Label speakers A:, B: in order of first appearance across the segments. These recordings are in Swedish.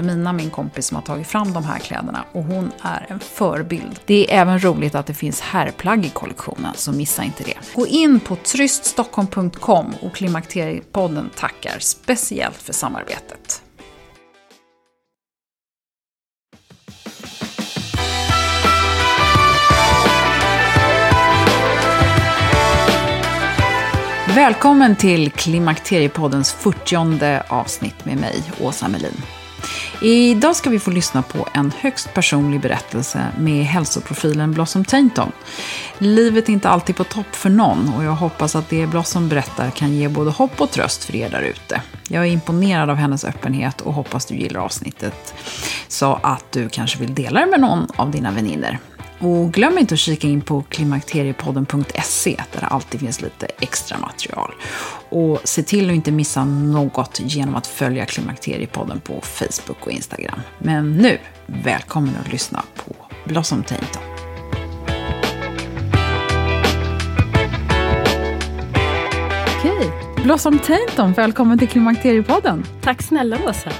A: Wilhelmina, min kompis, som har tagit fram de här kläderna och hon är en förebild. Det är även roligt att det finns herrplagg i kollektionen, så missa inte det. Gå in på tryststockholm.com och Klimakteriepodden tackar speciellt för samarbetet. Välkommen till Klimakteriepoddens 40 avsnitt med mig, Åsa Melin. Idag ska vi få lyssna på en högst personlig berättelse med hälsoprofilen Blossom Tainton. Livet är inte alltid på topp för någon och jag hoppas att det Blossom berättar kan ge både hopp och tröst för er där ute. Jag är imponerad av hennes öppenhet och hoppas du gillar avsnittet. Så att du kanske vill dela det med någon av dina vänner. Och glöm inte att kika in på klimakteriepodden.se där det alltid finns lite extra material. Och se till att inte missa något genom att följa Klimakteriepodden på Facebook och Instagram. Men nu, välkommen att lyssna på Blossom Tainton. Okej, Blossom Tainton, välkommen till Klimakteriepodden.
B: Tack snälla Åsa.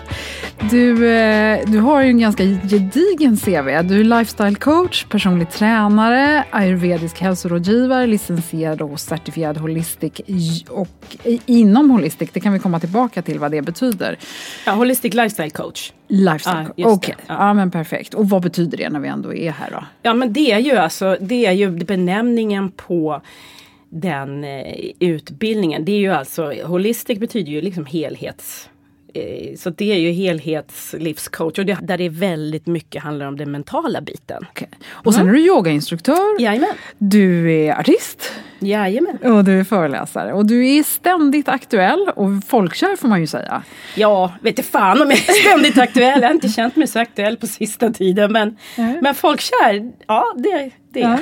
A: Du, eh, du har ju en ganska gedigen CV. Du är lifestyle coach, personlig tränare, ayurvedisk hälsorådgivare, licensierad och certifierad holistic och inom holistic, det kan vi komma tillbaka till vad det betyder.
B: Ja, holistic lifestyle coach.
A: Lifestyle ah, Okej, okay. ja. ja. men perfekt. Och vad betyder det när vi ändå är här då?
B: Ja men det är ju alltså, det är ju benämningen på den eh, utbildningen. Det är ju alltså, holistic betyder ju liksom helhets Eh, så det är ju helhetslivscoach och det, där det väldigt mycket handlar om den mentala biten.
A: Okay. Och sen mm. är du yogainstruktör.
B: Jajamän.
A: Du är artist.
B: Jajamän.
A: Och du är föreläsare. Och du är ständigt aktuell och folkkär får man ju säga.
B: Ja, vet inte fan om jag är ständigt aktuell. Jag har inte känt mig så aktuell på sista tiden. Men, mm. men folkkär, ja det, det. Ja.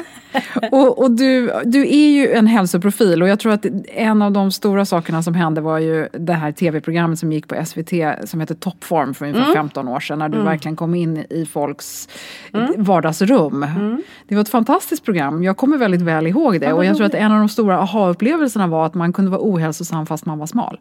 A: och, och du, du är ju en hälsoprofil och jag tror att en av de stora sakerna som hände var ju det här tv-programmet som gick på SVT som heter Toppform för ungefär mm. 15 år sedan när du mm. verkligen kom in i folks mm. vardagsrum. Mm. Det var ett fantastiskt program, jag kommer väldigt väl ihåg det och jag tror att en av de stora aha-upplevelserna var att man kunde vara ohälsosam fast man var smal.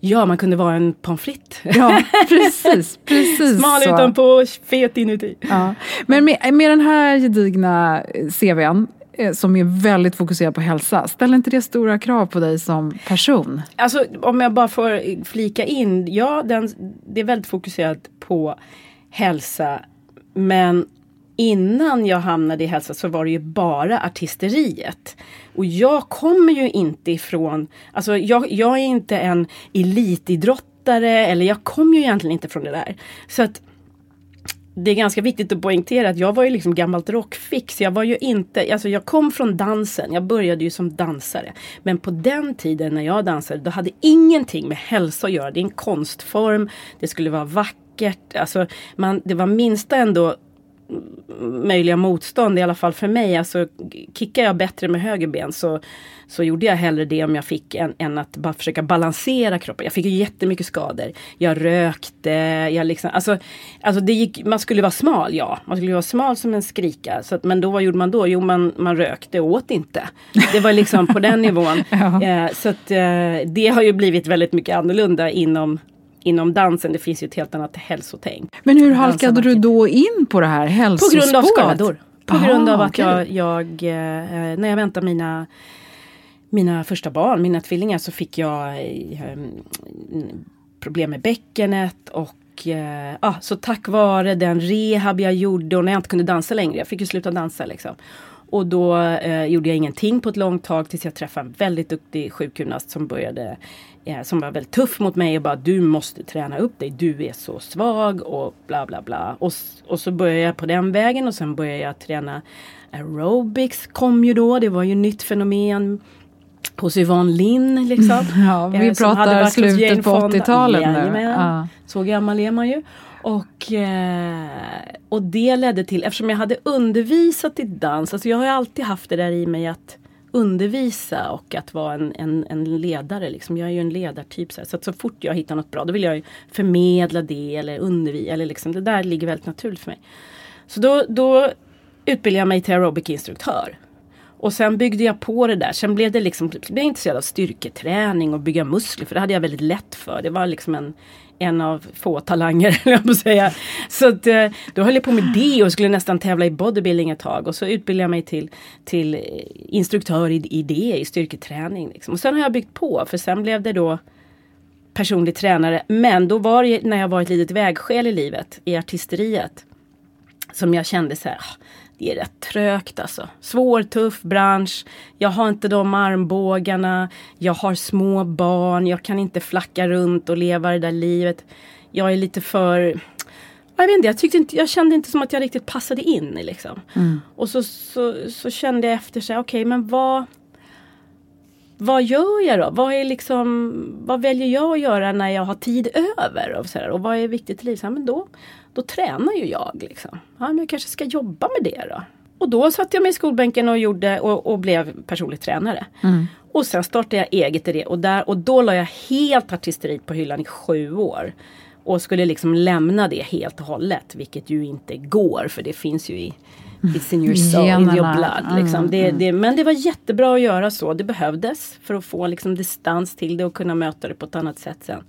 B: Ja, man kunde vara en pommes frites.
A: Ja, precis. precis
B: Smal så. utanpå, fet inuti.
A: Ja. Men med, med den här gedigna CVn eh, som är väldigt fokuserad på hälsa. Ställer inte det stora krav på dig som person?
B: Alltså om jag bara får flika in. Ja, den, det är väldigt fokuserat på hälsa. Men innan jag hamnade i hälsa så var det ju bara artisteriet. Och jag kommer ju inte ifrån, alltså jag, jag är inte en elitidrottare eller jag kommer ju egentligen inte från det där. Så att det är ganska viktigt att poängtera att jag var ju liksom gammalt rockfix. Jag var ju inte, alltså jag kom från dansen. Jag började ju som dansare. Men på den tiden när jag dansade, då hade ingenting med hälsa att göra. Det är en konstform, det skulle vara vackert. Alltså man, det var minsta ändå möjliga motstånd, i alla fall för mig. Alltså kickar jag bättre med höger ben så, så gjorde jag hellre det om jag fick än, än att bara försöka balansera kroppen. Jag fick ju jättemycket skador. Jag rökte, jag liksom, alltså, alltså det gick, man skulle vara smal, ja. Man skulle vara smal som en skrika. Så att, men då vad gjorde man då? Jo, man, man rökte och åt inte. Det var liksom på den nivån. ja. eh, så att eh, det har ju blivit väldigt mycket annorlunda inom inom dansen. Det finns ju ett helt annat hälsotänk.
A: Men hur halkade du då in på det här hälsospåret?
B: På grund av skador. På
A: Aha,
B: grund av att
A: okej.
B: jag, jag eh, när jag väntade mina mina första barn, mina tvillingar, så fick jag eh, problem med bäckenet och eh, ah, så tack vare den rehab jag gjorde och när jag inte kunde dansa längre, jag fick ju sluta dansa liksom. Och då eh, gjorde jag ingenting på ett långt tag tills jag träffade en väldigt duktig sjukgymnast som började eh, som var väldigt tuff mot mig och bara du måste träna upp dig, du är så svag och bla bla bla. Och, och så började jag på den vägen och sen började jag träna aerobics kom ju då, det var ju nytt fenomen hos Yvonne Lind liksom.
A: Ja, vi
B: Eh,
A: pratar slutet på
B: Fonda.
A: 80-talet nu. Ja.
B: Så gammal är man ju. Och, eh, och det ledde till, eftersom jag hade undervisat i dans, alltså jag har alltid haft det där i mig att undervisa och att vara en, en, en ledare. Liksom. Jag är ju en ledartyp. Så, här. så att så fort jag hittar något bra då vill jag ju förmedla det eller undervisa. Eller liksom, det där ligger väldigt naturligt för mig. Så då, då utbildade jag mig till aerobic-instruktör. Och sen byggde jag på det där. Sen blev det liksom, blev jag intresserad av styrketräning och bygga muskler. För det hade jag väldigt lätt för. Det var liksom en, en av få talanger, höll jag på att säga. Så att, eh, då höll jag på med det och skulle nästan tävla i bodybuilding ett tag. Och så utbildade jag mig till, till eh, instruktör i, i det, i styrketräning. Liksom. Och sen har jag byggt på. För sen blev det då personlig tränare. Men då var det när jag var ett litet vägskäl i livet, i artisteriet. Som jag kände så här, ah, det är rätt trögt alltså. Svår, tuff bransch. Jag har inte de armbågarna. Jag har små barn. Jag kan inte flacka runt och leva det där livet. Jag är lite för jag vet inte, jag, tyckte inte, jag kände inte som att jag riktigt passade in. Liksom. Och så, så, så kände jag efter okej men vad vad gör jag då? Vad, är liksom, vad väljer jag att göra när jag har tid över? Och, så här, och vad är viktigt i livet? Men då, då tränar ju jag. Liksom. Ja, men jag kanske ska jobba med det då. Och då satte jag mig i skolbänken och, gjorde, och, och blev personlig tränare. Och sen startade jag eget i det och, där, och då la jag helt artisteriet på hyllan i sju år. Och skulle liksom lämna det helt och hållet, vilket ju inte går för det finns ju i It's in your soul, in your
A: Generna.
B: blood. Liksom.
A: Mm,
B: Det, det, men det var jättebra att göra så, det behövdes för att få liksom, distans till det och kunna möta det på ett annat sätt sen.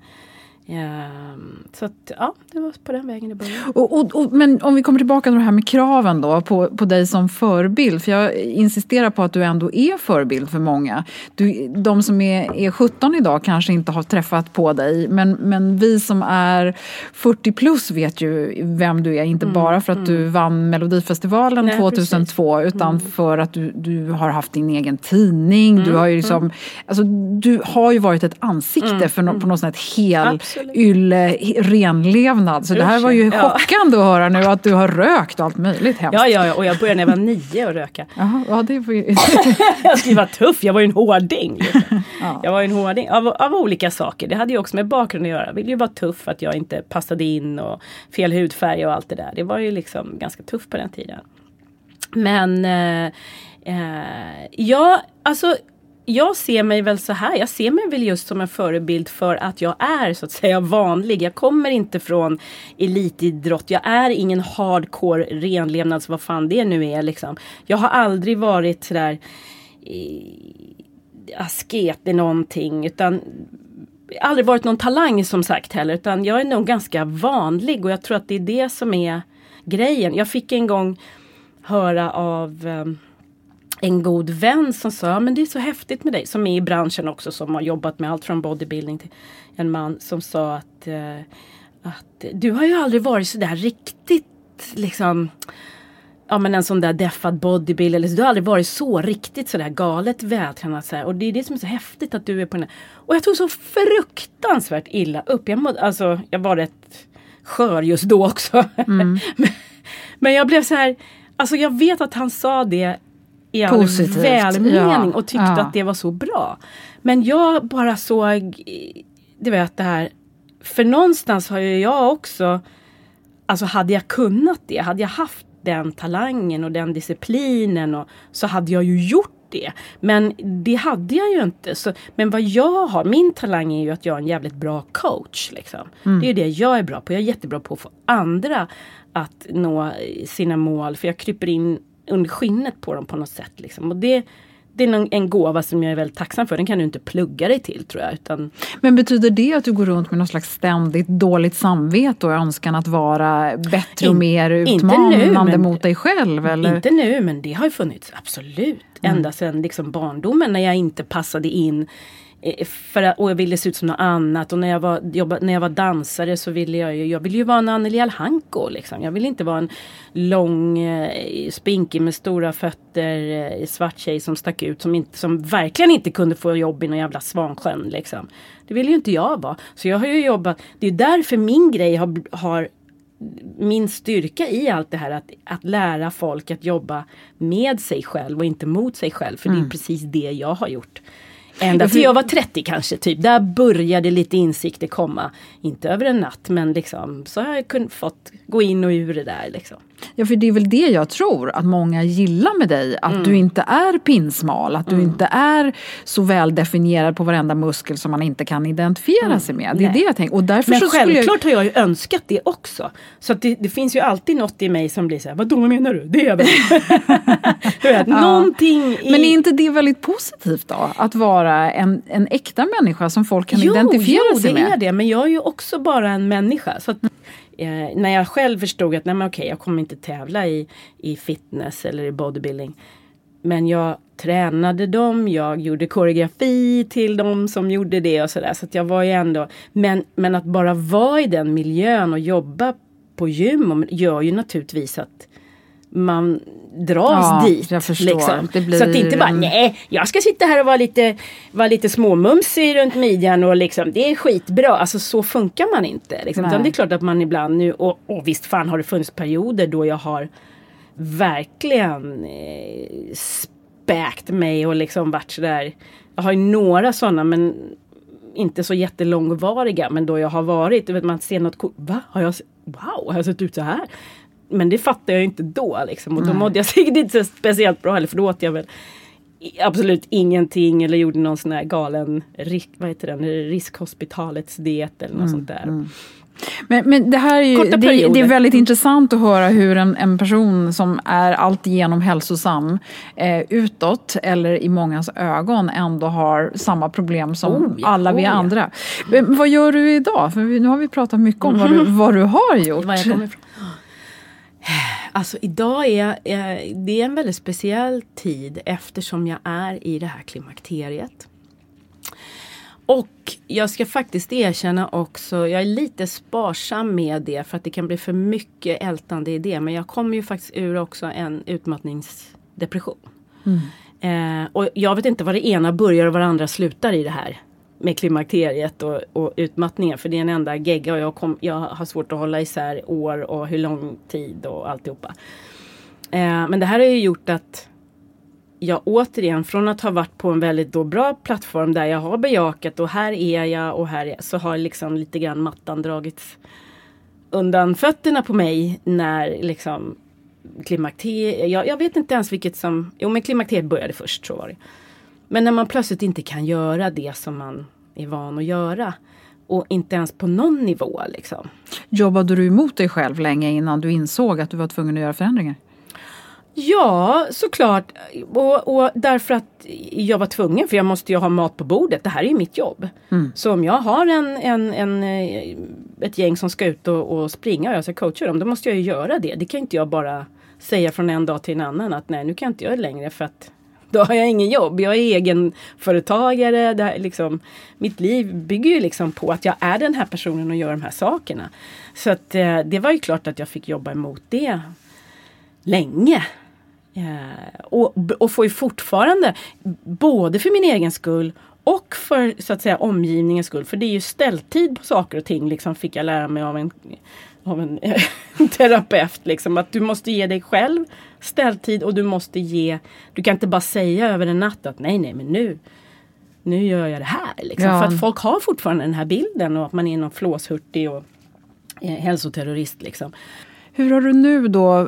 B: Ehm, så att, ja, det var på den vägen det började.
A: Och, och, och, men om vi kommer tillbaka till det här med kraven då på, på dig som förebild. För jag insisterar på att du ändå är förebild för många. Du, de som är, är 17 idag kanske inte har träffat på dig. Men, men vi som är 40 plus vet ju vem du är. Inte bara för att du vann Melodifestivalen
B: Nej,
A: 2002 utan för att du, du har haft din egen tidning. Du har ju liksom, alltså, du har ju varit ett ansikte för no, på något sätt hel
B: Absolut.
A: Ylle renlevnad. Så det här var ju
B: Ja.
A: chockande att höra nu att du har rökt och allt möjligt hemskt.
B: Ja, ja, ja, och jag började när jag var nio att röka.
A: Jaha, ja, det var ju...
B: jag skulle vara tuff, jag var ju en hårding. Liksom. Jag var ju en hårding av, av olika saker. Det hade ju också med bakgrund att göra. Jag ville ju vara tuff att jag inte passade in och fel hudfärg och allt det där. Det var ju liksom ganska tufft på den tiden. Men eh, eh, ja, alltså jag ser mig väl så här. Jag ser mig väl just som en förebild för att jag är så att säga vanlig. Jag kommer inte från elitidrott. Jag är ingen hardcore renlevnads, vad fan det nu är liksom. Jag har aldrig varit sådär eh, asket i någonting utan aldrig varit någon talang som sagt heller utan jag är nog ganska vanlig och jag tror att det är det som är grejen. Jag fick en gång höra av eh, en god vän som sa, "Ja, men det är så häftigt med dig, som är i branschen också, som har jobbat med allt från bodybuilding till en man som sa att, eh, att du har ju aldrig varit så där riktigt liksom Ja men en sån där deffad bodybuilder, eller så, du har aldrig varit så riktigt sådär galet vältränad så här. Och det är det som är så häftigt att du är på den här. Och jag tog så fruktansvärt illa upp. Jag, mådde, alltså, jag var rätt skör just då också. men, men jag blev så här, alltså jag vet att han sa det i all
A: Positivt,
B: välmening
A: ja,
B: och tyckte
A: ja.
B: att det var så bra. Men jag bara såg, du vet det här, för någonstans har ju jag också, alltså hade jag kunnat det, hade jag haft den talangen och den disciplinen och, så hade jag ju gjort det. Men det hade jag ju inte. Så, men vad jag har, min talang är ju att jag är en jävligt bra coach. Liksom. Det är det jag är bra på. Jag är jättebra på att få andra att nå sina mål. För jag kryper in under skinnet på dem på något sätt. Liksom. Och det, det är en gåva som jag är väldigt tacksam för. Den kan du inte plugga dig till tror jag. Utan...
A: Men betyder det att du går runt med något slags ständigt dåligt samvete och önskan att vara bättre och mer utmanande nu, men, mot dig själv? Eller?
B: Inte nu men det har ju funnits, absolut. Mm. Ända sedan liksom barndomen när jag inte passade in för att, och jag ville se ut som något annat och när jag var, jobba, när jag var dansare så ville jag ju, jag ville ju vara en Anneli Alhanko liksom. Jag ville inte vara en lång, eh, spinkig med stora fötter, eh, svart tjej som stack ut som, inte, som verkligen inte kunde få jobb i någon jävla Svansjön liksom. Det ville ju inte jag vara. Så jag har ju jobbat, det är därför min grej har, har min styrka i allt det här att, att lära folk att jobba med sig själv och inte mot sig själv. För mm. det är precis det jag har gjort. Ända till jag var 30 kanske, typ. Där började lite insikter komma. Inte över en natt men liksom så har jag kunnat fått gå in och ur det där. Liksom.
A: Ja, för det är väl det jag tror att många gillar med dig. Att mm. du inte är pinsmal, att du mm. inte är så väl definierad på varenda muskel som man inte kan identifiera mm. sig med. Det är Nej. det jag tänker. Och därför
B: Men
A: så
B: självklart jag... har jag ju önskat det också. Så det, det, finns ju alltid något i mig som blir så här, vadå menar du? Det är väl... vet, ja. Någonting i...
A: Men är inte det väldigt positivt då? Att vara en, en äkta människa som folk kan jo, identifiera
B: jo,
A: sig med?
B: Jo, det är det. Men jag är ju också bara en människa. Så att, eh, när jag själv förstod att nej men okej, jag kommer inte tävla i, i fitness eller i bodybuilding. Men jag tränade dem, jag gjorde koreografi till dem som gjorde det och sådär. Så att jag var ju ändå, men, men att bara vara i den miljön och jobba på gym gör ju naturligtvis att man dras ja, dit. Liksom. Blir... Så att det inte bara, nej, jag ska sitta här och vara lite, vara lite småmumsig runt midjan och liksom, det är skitbra. Alltså så funkar man inte. Liksom. Utan det är klart att man ibland nu, och, och visst fan har det funnits perioder då jag har verkligen eh, späkt mig och liksom varit sådär. Jag har ju några sådana men inte så jättelångvariga men då jag har varit, vet, man ser något va? Har jag, wow, har jag sett ut så här? Men det fattade jag inte då liksom. Och då mådde jag säkert inte speciellt bra heller för då åt jag väl absolut ingenting eller gjorde någon sån här galen, vad heter den, riskhospitalets diet eller något mm, sånt där. Mm.
A: Men, men det här är ju, det, det, är väldigt intressant att höra hur en, en person som är alltigenom hälsosam eh, utåt eller i mångas ögon ändå har samma problem som oh, ja, alla vi oh, andra. Ja. Men, vad gör du idag? För nu har vi pratat mycket om vad du, vad du har gjort. Var jag kommer ifrån.
B: Alltså idag är, är det är en väldigt speciell tid eftersom jag är i det här klimakteriet. Och jag ska faktiskt erkänna också, jag är lite sparsam med det för att det kan bli för mycket ältande i det. Men jag kommer ju faktiskt ur också en utmattningsdepression. Mm. Eh, och jag vet inte vad det ena börjar och vad det andra slutar i det här med klimakteriet och, och utmattningen. För det är en enda gegga och jag, kom, jag har svårt att hålla isär år och hur lång tid och alltihopa. Eh, men det här har ju gjort att jag återigen från att ha varit på en väldigt då bra plattform där jag har bejakat och här är jag och här är jag, så har liksom lite grann mattan dragits undan fötterna på mig när liksom klimakteriet, jag, jag, vet inte ens vilket som, jo men klimakteriet började först så var det. Men när man plötsligt inte kan göra det som man är van att göra. Och inte ens på någon nivå liksom.
A: Jobbade du emot dig själv länge innan du insåg att du var tvungen att göra förändringar?
B: Ja, såklart. Och, och därför att jag var tvungen, för jag måste ju ha mat på bordet. Det här är ju mitt jobb. Mm. Så om jag har en, en, en, eh, ett gäng som ska ut och, och springa och jag ska coacha dem, då måste jag ju göra det. Det kan inte jag bara säga från en dag till en annan att nej, nu kan jag inte göra det längre för att då har jag ingen jobb. Jag är egenföretagare. Det här, liksom, mitt liv bygger ju liksom på att jag är den här personen och gör de här sakerna. Så att, eh, det var ju klart att jag fick jobba emot det länge. Eh, och, och får ju fortfarande, både för min egen skull och för så att säga omgivningens skull. För det är ju ställtid på saker och ting liksom fick jag lära mig av en, av en terapeut. Liksom, att du måste ge dig själv ställtid och du måste ge, du kan inte bara säga över en natt att nej nej men nu nu gör jag det här. Liksom. Ja. För att folk har fortfarande den här bilden och att man är någon flåshurtig och eh, hälsoterrorist. Liksom.
A: Hur har du nu då,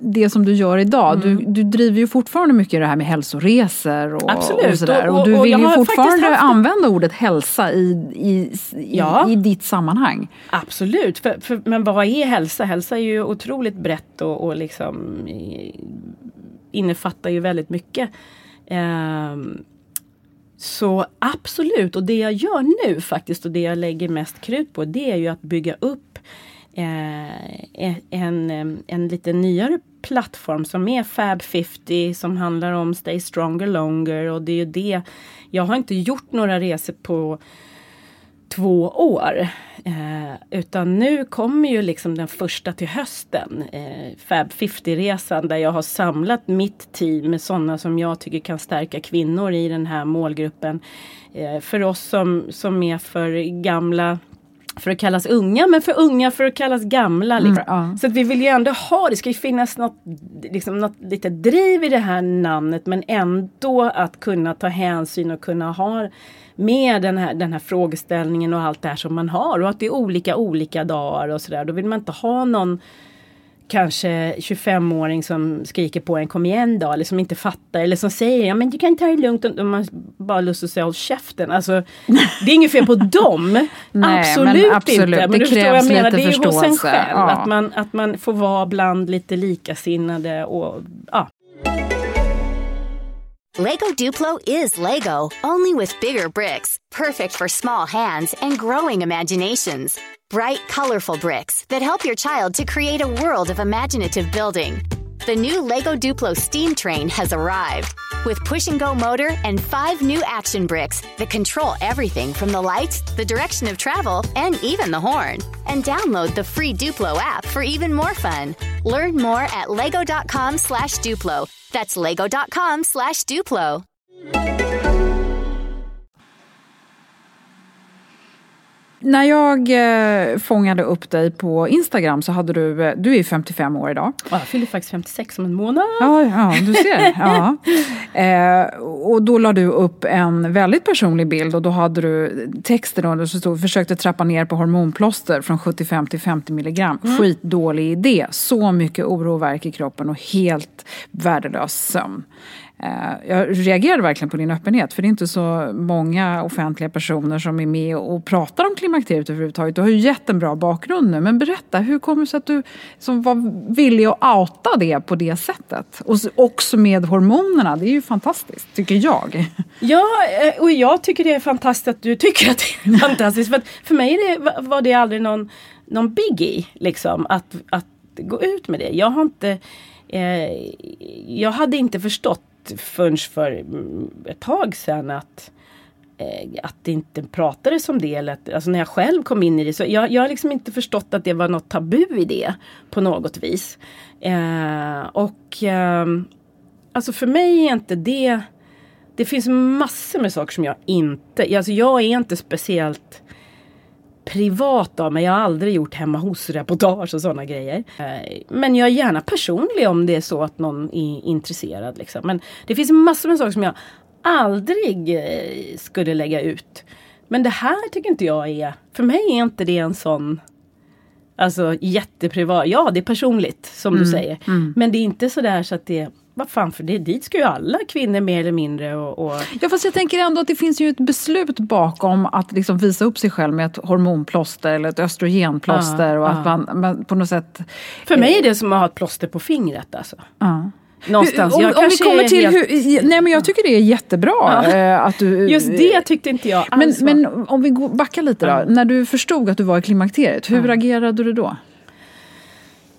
A: det som du gör idag, mm. du, du driver ju fortfarande mycket det här med hälsoresor och,
B: Absolut.
A: och sådär. Och, och, du vill ju fortfarande haft... använda ordet hälsa i, i, ja. i, ditt sammanhang.
B: Absolut, för, för, men vad är hälsa? Hälsa är ju otroligt brett och, och liksom innefattar ju väldigt mycket. Um, så absolut, och det jag gör nu faktiskt och det jag lägger mest krut på det är ju att bygga upp Eh, eh, en, en lite nyare plattform som är Fab 50 som handlar om Stay Stronger Longer och det är ju det. Jag har inte gjort några resor på två år. Eh, utan nu kommer ju liksom den första till hösten. Eh, Fab 50-resan där jag har samlat mitt team med sådana som jag tycker kan stärka kvinnor i den här målgruppen. Eh, för oss som, som är för gamla för att kallas unga men för unga för att kallas gamla. Liksom. Mm, ja. Så att vi vill ju ändå ha, det ska ju finnas något, liksom något lite driv i det här namnet men ändå att kunna ta hänsyn och kunna ha med den här, den här frågeställningen och allt det här som man har och att det är olika olika dagar och sådär. Då vill man inte ha någon kanske 25-åring som skriker på en kom igen då eller som inte fattar eller som säger ja men du kan ta det lugnt och man bara lust att säga håll käften. Alltså, det är inget fel på dem.
A: Nej,
B: absolut,
A: men absolut,
B: inte. Men
A: det
B: du förstår vad jag menar. Det är hos en själv.
A: Ja.
B: Att, man, att man får vara bland lite likasinnade och ja.
C: Lego Duplo is Lego, only with bigger bricks, perfect for small hands and growing imaginations. Bright, colorful bricks that help your child to create a world of imaginative building. The new Lego Duplo steam train has arrived with push and go motor and five new action bricks that control everything from the lights, the direction of travel, and even the horn. And download the free Duplo app for even more fun. Learn more at lego.com slash Duplo. That's lego.com slash Duplo.
A: När jag eh, fångade upp dig på Instagram så hade du, eh, du är 55 år idag.
B: Ja, jag fyller faktiskt 56 om en månad.
A: Ja, ja du ser. ja. Eh, och då la du upp en väldigt personlig bild och då hade du texten under så stod försökte trappa ner på hormonplåster från 75 till 50 milligram. Mm. Skitdålig idé. Så mycket oro och värk i kroppen och helt värdelös sömn. Eh, jag reagerade verkligen på din öppenhet för det är inte så många offentliga personer som är med och pratar om klimakteriet överhuvudtaget. Du har ju gett en bra bakgrund nu men berätta, hur kommer det sig att du som var villig att outa det på det sättet? Och också med hormonerna, det är ju fantastiskt tycker jag.
B: Ja, eh, och jag tycker det är fantastiskt att du tycker att det är fantastiskt. För, för mig var det aldrig någon, någon biggie liksom att, att gå ut med det. Jag har inte eh, jag hade inte förstått förrän för mm, ett tag sedan att eh, att det inte pratades om det. Eller att, alltså när jag själv kom in i det. Så jag, jag har liksom inte förstått att det var något tabu i det på något vis. Eh, och eh, alltså för mig är inte det det finns massor med saker som jag inte, alltså jag är inte speciellt privat av mig. Jag har aldrig gjort hemma hos-reportage och sådana grejer. Eh, men jag är gärna personlig om det är så att någon är intresserad. Liksom. Men det finns massor med saker som jag aldrig eh, skulle lägga ut. Men det här tycker inte jag är, för mig är inte det en sån Alltså jätteprivat, ja det är personligt som mm, du säger. Mm. Men det är inte sådär så att det vad fan för det, dit ska ju alla kvinnor mer eller mindre. Och, och...
A: Ja fast jag tänker ändå att det finns ju ett beslut bakom att liksom visa upp sig själv med ett hormonplåster eller ett östrogenplåster. Ja, och att man, man, på något sätt...
B: För mig är det som att ha ett plåster på fingret alltså. Ja. Någonstans.
A: Om, om vi kommer till helt... hur, Nej men jag tycker det är jättebra ja. Eh, att du...
B: Just det tyckte inte jag
A: alls Men, men om vi backar lite då. När du förstod att du var i klimakteriet, hur agerade du då?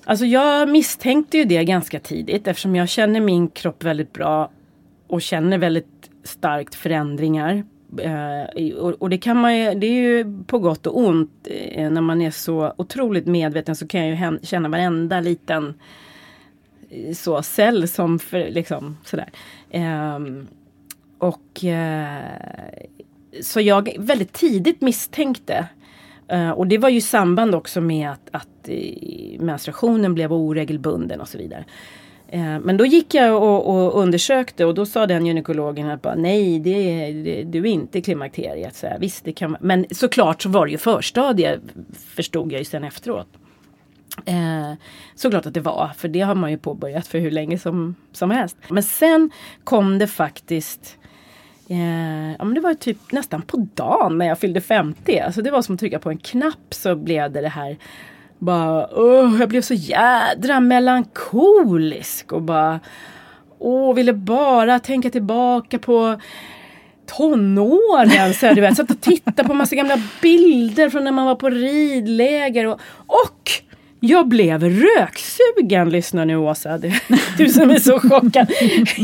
B: Alltså jag misstänkte ju det ganska tidigt eftersom jag känner min kropp väldigt bra och känner väldigt starkt förändringar. Eh, och, och, det kan man ju, det är ju på gott och ont. Eh, när man är så otroligt medveten så kan jag ju känna varenda liten eh, så cell som för, liksom sådär. Ehm, och eh, så jag väldigt tidigt misstänkte eh, och det var ju samband också med att, att menstruationen blev oregelbunden och så vidare. Eh, men då gick jag och, och, undersökte och då sa den gynekologen att bara, nej, det, det, du är inte klimakteriet. Så här, visst, det kan Men såklart så var det ju förstadie förstod jag ju sen efteråt. Eh, såklart att det var, för det har man ju påbörjat för hur länge som, som helst. Men sen kom det faktiskt Eh, ja, men det var typ nästan på dagen när jag fyllde 50. Alltså det var som att trycka på en knapp så blev det det här. Bara, oh, jag blev så jädra melankolisk och bara åh, ville bara tänka tillbaka på tonåren. Så här, du vet. Satt och tittade på massa gamla bilder från när man var på ridläger. Och, och jag blev röksugen, lyssna nu Åsa. Du, du som är så chockad.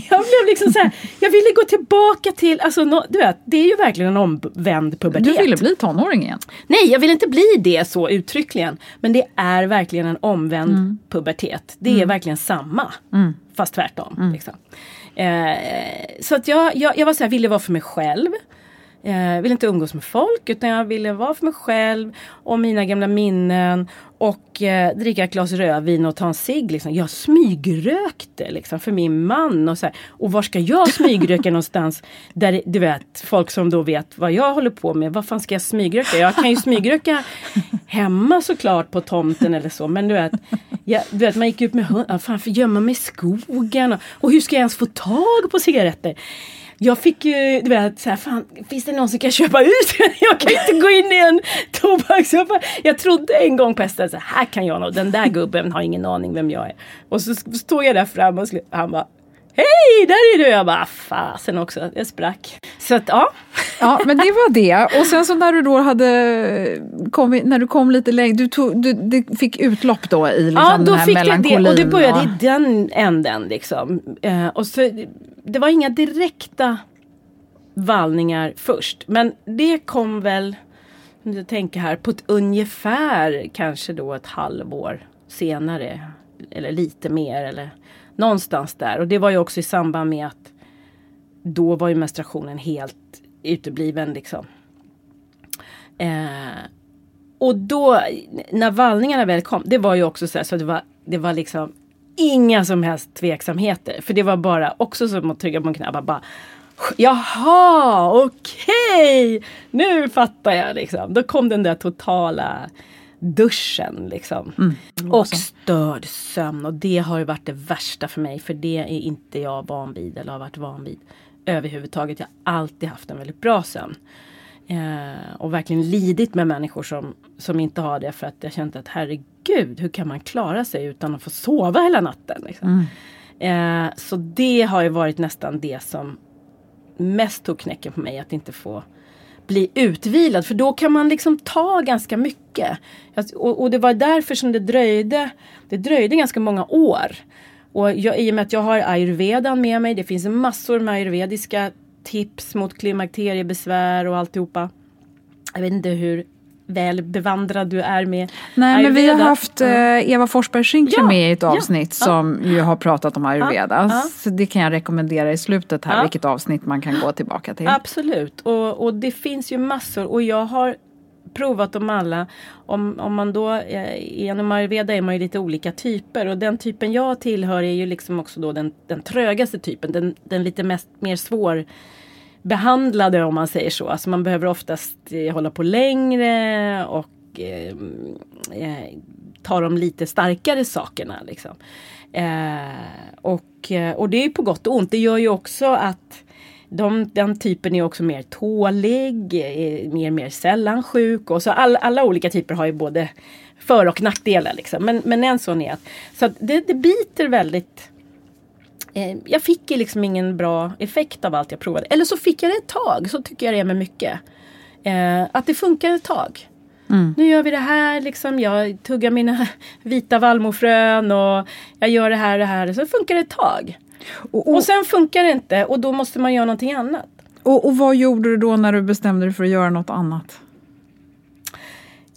B: Jag blev liksom så här, jag ville gå tillbaka till, alltså no, du vet, det är ju verkligen en omvänd pubertet.
A: Du ville bli tonåring igen?
B: Nej, jag vill inte bli det så uttryckligen. Men det är verkligen en omvänd mm. pubertet. Det är mm. verkligen samma. Mm. Fast tvärtom. Mm. Liksom. Eh, så att jag, jag, jag var så här, ville vara för mig själv. Jag eh, ville inte umgås med folk utan jag ville vara för mig själv och mina gamla minnen och eh, dricka ett glas rödvin och ta en cigg. Liksom. Jag smygrökte liksom, för min man. Och, så här. och var ska jag smygröka någonstans? Där du vet, folk som då vet vad jag håller på med. Vad fan ska jag smygröka? Jag kan ju smygröka hemma såklart på tomten eller så. Men du vet, jag, du vet man gick ut med hund. Fan, för gömma mig i skogen. Och, och hur ska jag ens få tag på cigaretter? Jag fick ju, du vet, så här, fan, finns det någon som kan köpa ut? jag kan inte gå in i en tobaksaffär. Jag trodde en gång på hästen, så här kan jag nog, den där gubben har ingen aning vem jag är. Och så stod jag där framme och han bara Hej, där är du! Jag bara, fasen också, jag sprack. Så att ja.
A: Ja, men det var det. Och sen så när du då hade kommit, när du kom lite längre, du, tog, du, du fick utlopp då i liksom
B: ja, då
A: den här
B: fick
A: melankolin?
B: Det, och det började och... i den änden liksom. Uh, och så, det var inga direkta vallningar först. Men det kom väl, om jag tänker här, på ett ungefär kanske då ett halvår senare. Eller lite mer eller någonstans där. Och det var ju också i samband med att då var ju menstruationen helt utebliven liksom. Eh, och då när vallningarna väl kom, det var ju också så här så det var, det var liksom inga som helst tveksamheter. För det var bara också som att trycka på en knapp. Bara, Jaha, okej! Okay. Nu fattar jag liksom. Då kom den där totala duschen liksom. Mm. Och störd sömn och det har ju varit det värsta för mig för det är inte jag van vid eller har varit van vid överhuvudtaget. Jag har alltid haft en väldigt bra sömn. Eh, och verkligen lidit med människor som, som inte har det för att jag känt att herregud, hur kan man klara sig utan att få sova hela natten? Liksom. Mm. Eh, så det har ju varit nästan det som mest tog knäcken på mig, att inte få bli utvilad. För då kan man liksom ta ganska mycket. Och, och det var därför som det dröjde, det dröjde ganska många år. Och jag, i och med att jag har ayurvedan med mig, det finns massor med ayurvediska tips mot klimakteriebesvär och alltihopa. Jag vet inte hur väl bevandrad du är med
A: Nej,
B: ayurveda.
A: men vi har haft eh, Eva Forsberg Schinkler ja, med i ett avsnitt ja, som ja, ju har pratat om ayurveda. Så det kan jag rekommendera i slutet här, vilket avsnitt man kan gå tillbaka till.
B: Absolut, och, och det finns ju massor. Och jag har provat dem alla. Om, om man då, eh, genom ayurveda är man ju lite olika typer. Och den typen jag tillhör är ju liksom också då den, den trögaste typen, den, den lite mest, mer svår behandlade om man säger så. Alltså man behöver oftast eh, hålla på längre och eh, eh ta de lite starkare sakerna. Liksom. Eh, och, eh, och det är på gott och ont. Det gör ju också att de, den typen är också mer tålig, är mer, mer sällan sjuk. Och så all, alla olika typer har ju både för och nackdelar. Liksom. Men, men en sån är att så att det, det biter väldigt eh, jag fick liksom ingen bra effekt av allt jag provade. Eller så fick jag det ett tag, så tycker jag det är med mycket. Eh, att det funkar ett tag. Mm. Nu gör vi det här, liksom, jag tuggar mina vita vallmofrön och jag gör det här och det här. Så funkar det ett tag. Och, och, och sen funkar det inte och då måste man göra någonting annat.
A: Och, och vad gjorde du då när du bestämde dig för att göra något annat?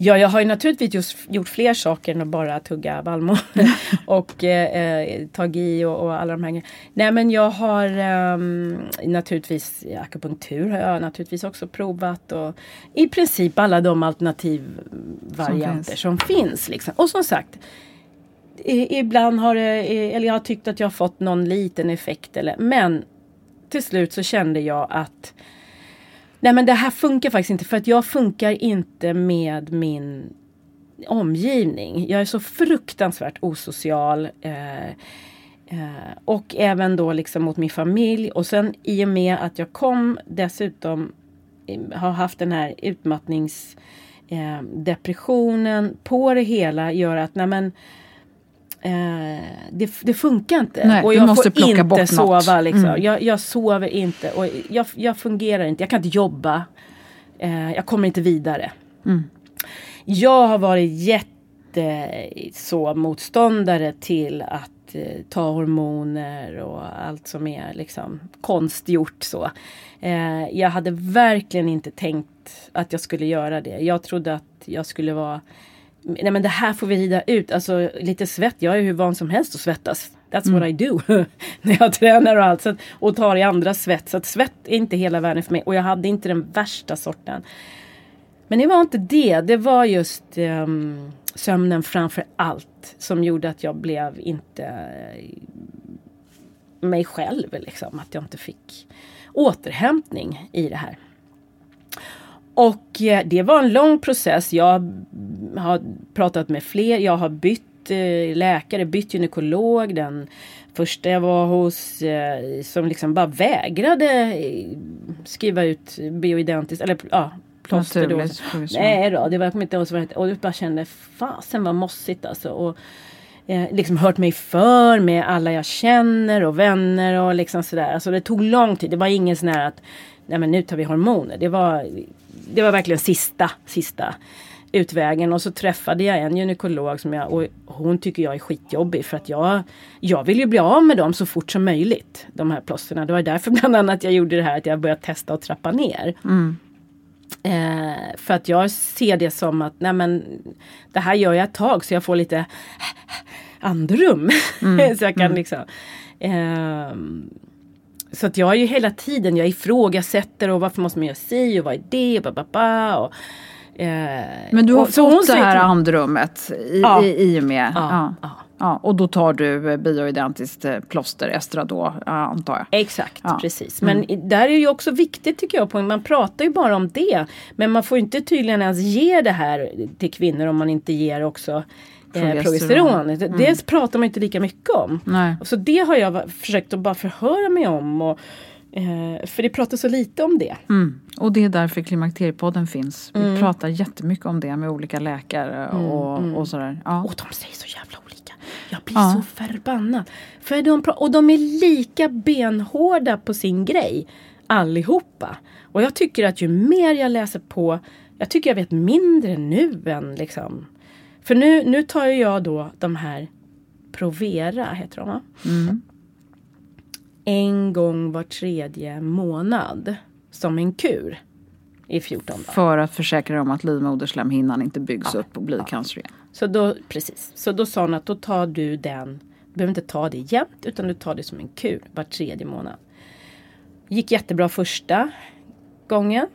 B: Ja, jag har ju naturligtvis just gjort fler saker än att bara tugga vallmo och eh, eh, tagit i och, och, alla de här grejerna. Nej men jag har eh, naturligtvis akupunktur har jag naturligtvis också provat och i princip alla de alternativvarianter som. Som finns liksom. Och som sagt ibland har det, eller jag har tyckt att jag har fått någon liten effekt eller men till slut så kände jag att Nej men det här funkar faktiskt inte för att jag funkar inte med min omgivning. Jag är så fruktansvärt osocial. Eh, eh, och även då liksom mot min familj. Och sen i och med att jag kom dessutom eh, har haft den här utmattningsdepressionen eh, på det hela gör att nej men, Eh, det, det, funkar inte.
A: Nej,
B: och
A: jag måste
B: får inte
A: bort
B: sova.
A: Något.
B: Liksom.
A: Mm.
B: Jag, jag, sover inte och jag, jag, fungerar inte. Jag kan inte jobba. Eh, jag kommer inte vidare.
A: Mm.
B: Jag har varit jätte så motståndare till att eh, ta hormoner och allt som är liksom konstgjort så. Eh, jag hade verkligen inte tänkt att jag skulle göra det. Jag trodde att jag skulle vara Nej men det här får vi rida ut. Alltså lite svett. Jag är hur van som helst att svettas. That's mm. what I do. när jag tränar och allt. Så, och tar i andra svett. Så att svett är inte hela världen för mig. Och jag hade inte den värsta sorten. Men det var inte det. Det var just um, sömnen framför allt. Som gjorde att jag blev inte uh, mig själv. Liksom. Att jag inte fick återhämtning i det här. Och eh, det var en lång process. Jag har pratat med fler. Jag har bytt eh, läkare, bytt gynekolog. Den första jag var hos eh, som liksom bara vägrade skriva ut bioidentiskt, eller ja, plåster då. Nej då, det var inte ens Och jag bara kände fasen vad mossigt alltså. Och, eh, liksom hört mig för med alla jag känner och vänner och liksom sådär. Alltså det tog lång tid. Det var ingen sån här att nej men nu tar vi hormoner. Det var det var verkligen sista, sista utvägen. Och så träffade jag en gynekolog som jag, och hon tycker jag är skitjobbig för att jag, jag vill ju bli av med dem så fort som möjligt. De här plåsterna. Det var därför bland annat jag gjorde det här att jag började testa att trappa ner. Mm. Eh, för att jag ser det som att nej men, det här gör jag ett tag så jag får lite andrum. Mm. så jag kan mm. liksom eh, så att jag är ju hela tiden, jag ifrågasätter och varför måste man göra si och vad är det och ba, och,
A: eh, Men du har och, fått det här andrummet i, ja. i, i och med? Ja, ja. ja. Och då tar du bioidentiskt eh, plåster, Estradå antar jag?
B: Exakt, precis. Men mm. där är ju också viktigt tycker jag, man pratar ju bara om det. Men man får inte tydligen ens ge det här till kvinnor om man inte ger också progesteron. progesteron. Mm. Det pratar man inte lika mycket om. Nej. Så det har jag försökt att bara förhöra mig om. Och, eh, för det pratar så lite om det.
A: Mm. Och det är därför Klimakteriepodden finns. Vi mm. pratar jättemycket om det med olika läkare mm, och, mm. och sådär.
B: Ja. Och de säger så jävla olika. Jag blir ja. så förbannad. För de, och de är lika benhårda på sin grej. Allihopa. Och jag tycker att ju mer jag läser på jag tycker jag vet mindre nu än liksom för nu, nu tar jag då de här Provera, heter de va? Mm. En gång var tredje månad. Som en kur. I 14 dagar.
A: För att försäkra dig om att livmoderslemhinnan inte byggs ja. upp och blir ja. cancergen.
B: Så då, precis. Så då sa hon att då tar du den. Du behöver inte ta det jämt utan du tar det som en kur var tredje månad. Gick jättebra första gången.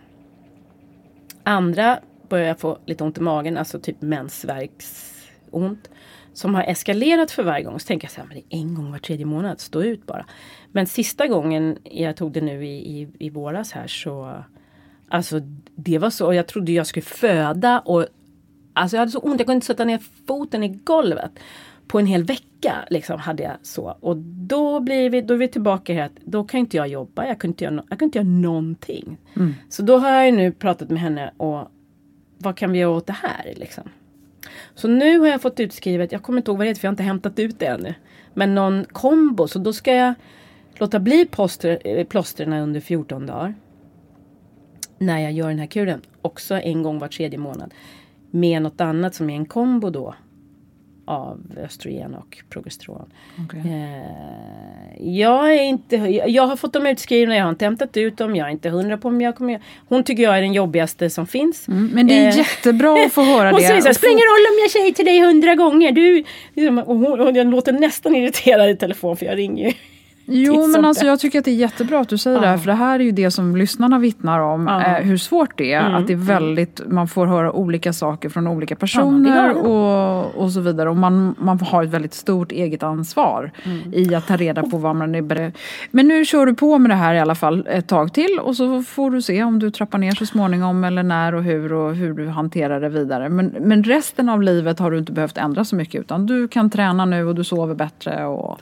B: Andra börjar jag få lite ont i magen, alltså typ mensvärksont. Som har eskalerat för varje gång. Så tänker jag så här, men det är en gång var tredje månad, stå ut bara. Men sista gången jag tog det nu i, i, i våras här så Alltså det var så, jag trodde jag skulle föda och Alltså jag hade så ont, jag kunde inte sätta ner foten i golvet. På en hel vecka liksom hade jag så. Och då blir vi, då är vi tillbaka här att då kan inte jag jobba, jag kunde inte göra, jag kunde inte göra någonting. Mm. Så då har jag nu pratat med henne och vad kan vi göra åt det här? Liksom? Så nu har jag fått utskrivet, jag kommer inte ihåg vad det heter för jag har inte hämtat ut det ännu. Men någon kombo, så då ska jag låta bli plåster, eh, plåstren under 14 dagar. När jag gör den här kuren. Också en gång var tredje månad. Med något annat som är en kombo då av östrogen och progesteron. Okay. Eh, jag, är inte, jag har fått dem utskrivna, jag har inte hämtat ut dem, jag är inte hundra på om jag kommer Hon tycker jag är den jobbigaste som finns.
A: Mm, men det är eh, jättebra att få höra
B: hon
A: det.
B: Säger så här, spelar ingen roll om jag säger till dig hundra gånger. Du, och hon, och jag låter nästan irriterad i telefon för jag ringer ju
A: Jo men alltså jag tycker att det är jättebra att du säger ja. det här för det här är ju det som lyssnarna vittnar om. Ja. Eh, hur svårt det är. Mm. Att det är väldigt, man får höra olika saker från olika personer ja, och, och så vidare. Och man, man har ett väldigt stort eget ansvar mm. i att ta reda på vad man är beredd. Men nu kör du på med det här i alla fall ett tag till och så får du se om du trappar ner så småningom eller när och hur och hur du hanterar det vidare. Men, men resten av livet har du inte behövt ändra så mycket utan du kan träna nu och du sover bättre och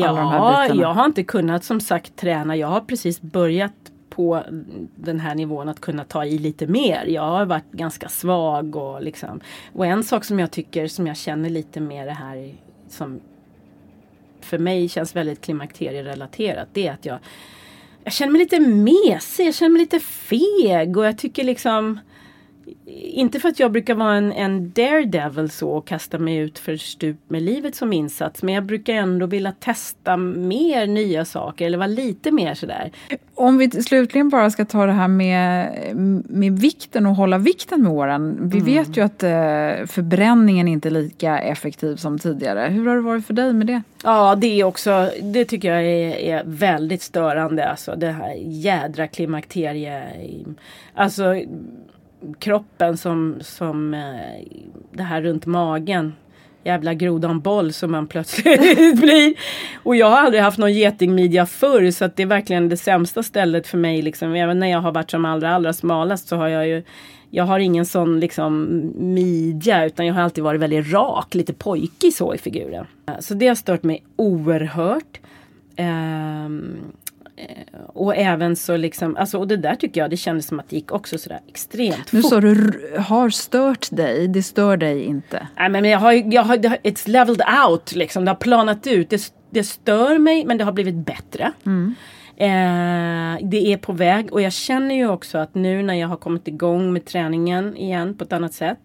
A: alla de här bitarna.
B: Jag har inte kunnat som sagt träna. Jag har precis börjat på den här nivån att kunna ta i lite mer. Jag har varit ganska svag och liksom. Och en sak som jag tycker som jag känner lite mer det här som för mig känns väldigt klimakterierelaterat. Det är att jag, jag känner mig lite mesig, jag känner mig lite feg och jag tycker liksom inte för att jag brukar vara en, en daredevil så och kasta mig ut för stup med livet som insats. Men jag brukar ändå vilja testa mer nya saker eller vara lite mer sådär.
A: Om vi slutligen bara ska ta det här med, med vikten och hålla vikten med åren. Vi mm. vet ju att eh, förbränningen inte är lika effektiv som tidigare. Hur har det varit för dig med det?
B: Ja det är också, det tycker jag är, är väldigt störande. Alltså det här jädra klimakterie. Alltså kroppen som, som eh, det här runt magen. Jävla grodan boll som man plötsligt blir. Och jag har aldrig haft någon getingmidja förr så att det är verkligen det sämsta stället för mig. Liksom. Även när jag har varit som allra allra smalast så har jag ju jag har ingen sån liksom midja utan jag har alltid varit väldigt rak, lite pojkig så i figuren. Så det har stört mig oerhört. Um, och även så liksom, alltså, och det där tycker jag det kändes som att det gick också sådär extremt fort.
A: Nu sa du har stört dig, det stör dig inte?
B: Nej men jag har, jag har, it's leveled out liksom, det har planat ut. Det, det stör mig men det har blivit bättre. Mm. Eh, det är på väg och jag känner ju också att nu när jag har kommit igång med träningen igen på ett annat sätt.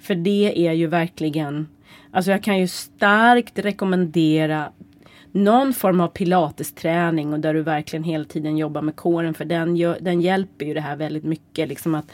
B: För det är ju verkligen Alltså jag kan ju starkt rekommendera någon form av pilatesträning och där du verkligen hela tiden jobbar med kåren för den, gör, den hjälper ju det här väldigt mycket. Liksom att,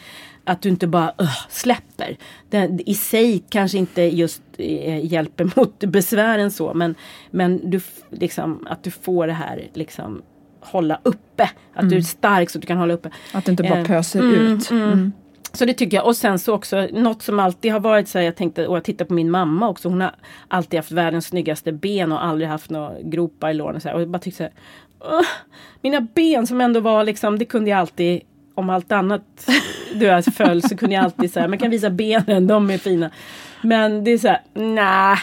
B: att du inte bara uh, släpper. Den, I sig kanske inte just eh, hjälper mot besvären så men, men du, liksom, att du får det här liksom hålla uppe. Att mm. du är mm. stark så att du kan hålla uppe.
A: Att du inte bara eh, pöser mm, ut. Mm.
B: mm. Så det tycker jag. Och sen så också något som alltid har varit så här, jag tänkte och jag tittar på min mamma också. Hon har alltid haft världens snyggaste ben och aldrig haft några gropar i låren. Och, så här, och jag bara tyckte så här, Mina ben som ändå var liksom, det kunde jag alltid om allt annat du vet, föll så kunde jag alltid säga, man kan visa benen, de är fina. Men det är så här, nej,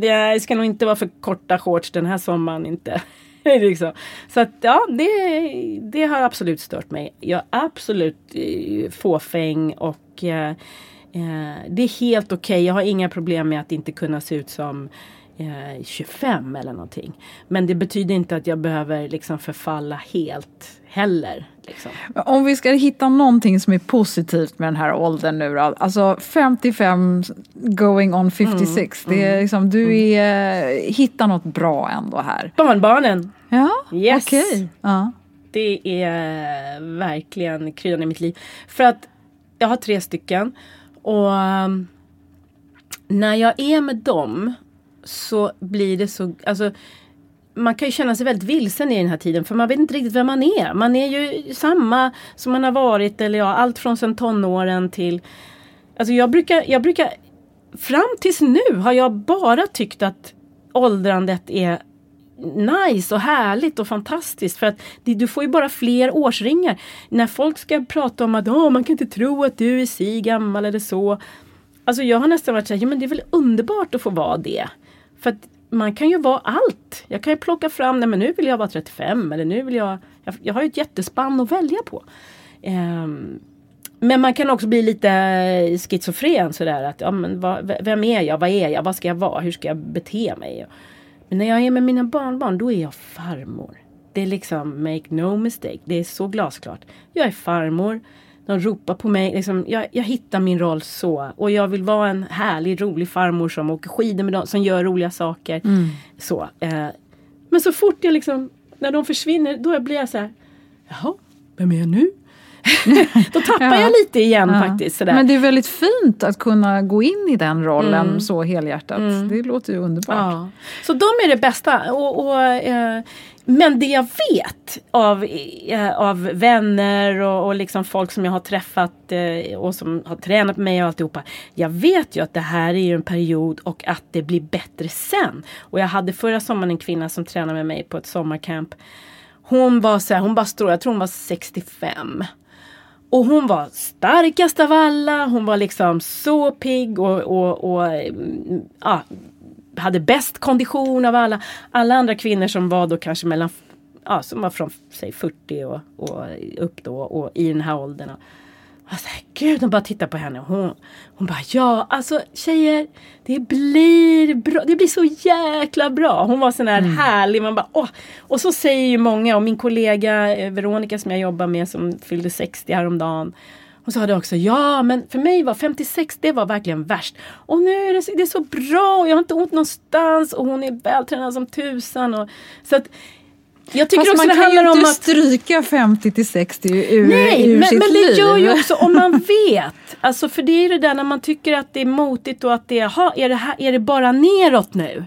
B: det ska nog inte vara för korta shorts den här sommaren inte. liksom. Så att ja, det, det har absolut stört mig. Jag är absolut eh, fåfäng och eh, eh, det är helt okej. Okay. Jag har inga problem med att inte kunna se ut som 25 eller någonting. Men det betyder inte att jag behöver liksom förfalla helt heller. Liksom.
A: Om vi ska hitta någonting som är positivt med den här åldern nu då. Alltså 55 going on 56. Mm, det är mm, liksom, du mm. är, hittar något bra ändå här.
B: Barnbarnen!
A: Ja, yes. okej. Okay. Ja.
B: Det är verkligen kryddan i mitt liv. För att jag har tre stycken. Och um, när jag är med dem så blir det så, alltså man kan ju känna sig väldigt vilsen i den här tiden för man vet inte riktigt vem man är. Man är ju samma som man har varit eller ja, allt från sen tonåren till Alltså jag brukar, jag brukar Fram tills nu har jag bara tyckt att åldrandet är nice och härligt och fantastiskt för att du får ju bara fler årsringar. När folk ska prata om att oh, man kan inte tro att du är si gammal eller så. Alltså jag har nästan varit såhär, ja men det är väl underbart att få vara det. För att man kan ju vara allt. Jag kan ju plocka fram, nej men nu vill jag vara 35 eller nu vill jag, jag, jag har ju ett jättespann att välja på. Um, men man kan också bli lite eh, schizofren sådär att, ja men vad, vem är jag, vad är jag, vad ska jag vara, hur ska jag bete mig? Men när jag är med mina barnbarn då är jag farmor. Det är liksom make no mistake, det är så glasklart. Jag är farmor, de ropar på mig. Liksom, jag, jag hittar min roll så. Och jag vill vara en härlig, rolig farmor som åker skidor med dem, som gör roliga saker. Mm. Så, eh, men så fort jag liksom, när de försvinner, då blir jag så här. Jaha, vem är jag nu? då tappar ja. jag lite igen ja. faktiskt. Sådär.
A: Men det är väldigt fint att kunna gå in i den rollen mm. så helhjärtat. Mm. Det låter ju underbart. Ja.
B: Så de är det bästa. Och, och eh, men det jag vet av, eh, av vänner och, och liksom folk som jag har träffat eh, och som har tränat med mig och alltihopa. Jag vet ju att det här är en period och att det blir bättre sen. Och jag hade förra sommaren en kvinna som tränade med mig på ett sommarcamp. Hon var så här, hon bara strålade, jag tror hon var 65. Och hon var starkast av alla, hon var liksom så pigg och, och, och ja, hade bäst kondition av alla. Alla andra kvinnor som var då kanske mellan, ja som var från säg 40 och, och upp då och i den här åldern. Så här, gud, de bara tittar på henne. Hon, hon bara, ja alltså tjejer, det blir bra. Det blir så jäkla bra. Hon var sån här mm. härlig. Man bara, åh. Och så säger ju många, och min kollega eh, Veronica som jag jobbar med som fyllde 60 häromdagen. Hon sa det också, ja men för mig var 56 det var verkligen värst. Och nu är det, det är så bra och jag har inte ont någonstans och hon är vältränad som tusan. Och, så att
A: jag tycker Fast också man kan ju inte att... stryka 50 till 60 ur,
B: Nej,
A: ur
B: men,
A: sitt
B: men det
A: liv.
B: gör ju också om man vet. Alltså för det är ju det där när man tycker att det är motigt och att det är, är det, här, är det bara neråt nu?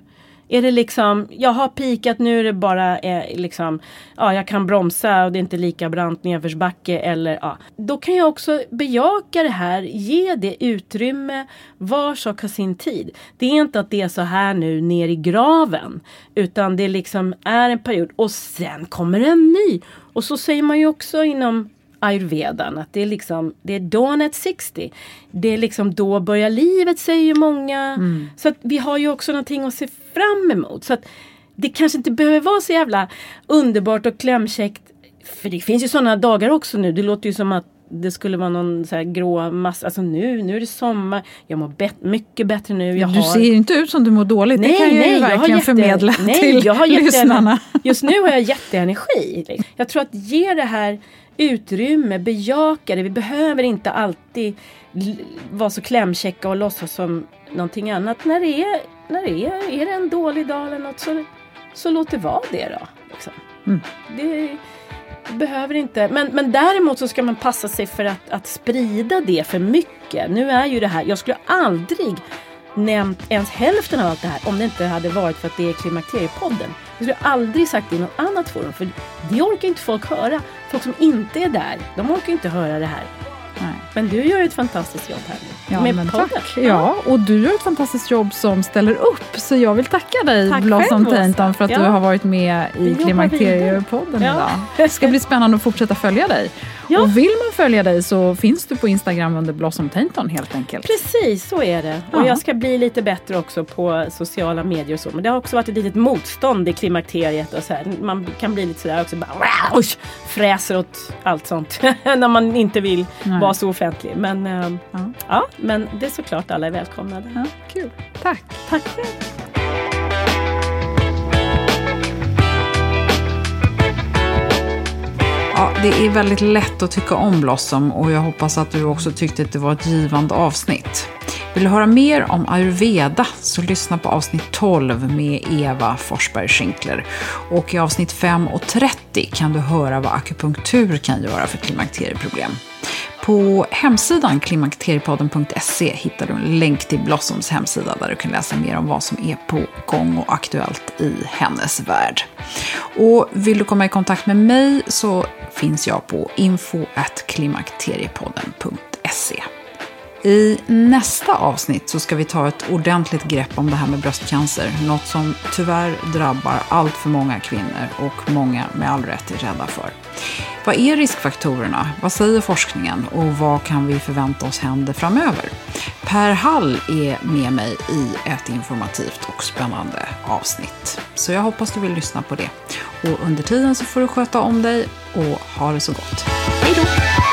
B: Är det liksom, jag har pikat nu är det bara eh, liksom, ja jag kan bromsa och det är inte lika brant nedförsbacke eller ja. Då kan jag också bejaka det här, ge det utrymme, var sak har sin tid. Det är inte att det är så här nu ner i graven. Utan det liksom är en period och sen kommer en ny. Och så säger man ju också inom ayurvedan. Att det är liksom, det är dawn at 60. Det är liksom då börjar livet säger många. Mm. Så att vi har ju också någonting att se fram emot. Så att det kanske inte behöver vara så jävla underbart och klämkäckt. För det finns ju sådana dagar också nu. Det låter ju som att det skulle vara någon så här grå massa. Alltså nu, nu är det sommar. Jag mår bet mycket bättre nu.
A: Jag du har... ser inte ut som du mår dåligt. Nej, det kan nej, jag ju verkligen jag jätte... förmedla nej, till jag har lyssnarna.
B: Just nu har jag jätteenergi. Jag tror att ge det här utrymme, bejaka det. Vi behöver inte alltid vara så klämkäcka och låtsas som någonting annat. När det är, när det är, är det en dålig dag eller något så, så låt det vara det då. Liksom. Mm. Det, behöver inte, men, men däremot så ska man passa sig för att, att sprida det för mycket. Nu är ju det här, jag skulle aldrig nämnt ens hälften av allt det här om det inte hade varit för att det är Klimakteriepodden. Jag skulle aldrig sagt det i något annat forum för det orkar inte folk höra. Folk som inte är där, de orkar inte höra det här. Nej. Men du gör ett fantastiskt jobb här
A: ja, med men podden. Tack. Ja, och du gör ett fantastiskt jobb som ställer upp. Så jag vill tacka dig tack Blossom Tainton för att ja. du har varit med i Klimakteriepodden ja. idag. Det ska bli spännande att fortsätta följa dig. Ja. Och vill man följa dig så finns du på Instagram under Blossom Tainton helt enkelt.
B: Precis, så är det. Och jag ska bli lite bättre också på sociala medier och så. Men det har också varit ett litet motstånd i klimakteriet och så här. Man kan bli lite sådär också, bara fräser åt allt sånt. när man inte vill Nej. vara så offentlig. Men, äh, ja. ja. men det är såklart alla är välkomnade.
A: Ja, kul. Tack.
B: Tack själv.
A: Ja, det är väldigt lätt att tycka om Blossom och jag hoppas att du också tyckte att det var ett givande avsnitt. Vill du höra mer om ayurveda så lyssna på avsnitt 12 med Eva Forsberg Schinkler. Och i avsnitt 5 och 30 kan du höra vad akupunktur kan göra för klimakterieproblem. På hemsidan klimakteriepodden.se hittar du en länk till Blossoms hemsida där du kan läsa mer om vad som är på gång och aktuellt i hennes värld. Och vill du komma i kontakt med mig så finns jag på info.klimakteriepodden.se. I nästa avsnitt så ska vi ta ett ordentligt grepp om det här med bröstcancer. Något som tyvärr drabbar allt för många kvinnor och många med all rätt är rädda för. Vad är riskfaktorerna? Vad säger forskningen? Och vad kan vi förvänta oss händer framöver? Per Hall är med mig i ett informativt och spännande avsnitt. Så jag hoppas du vill lyssna på det. Och under tiden så får du sköta om dig och ha det så gott. Hej då!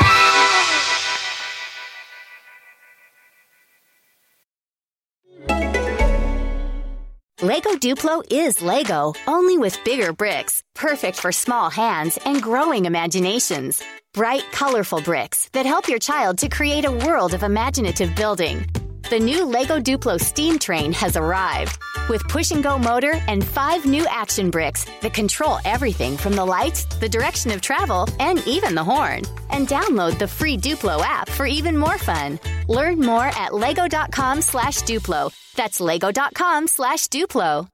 C: Lego Duplo is Lego, only with bigger bricks, perfect for small hands and growing imaginations. Bright, colorful bricks that help your child to create a world of imaginative building. The new Lego Duplo steam train has arrived with push and go motor and five new action bricks that control everything from the lights, the direction of travel, and even the horn. And download the free Duplo app for even more fun. Learn more at lego.com slash Duplo. That's lego.com slash Duplo.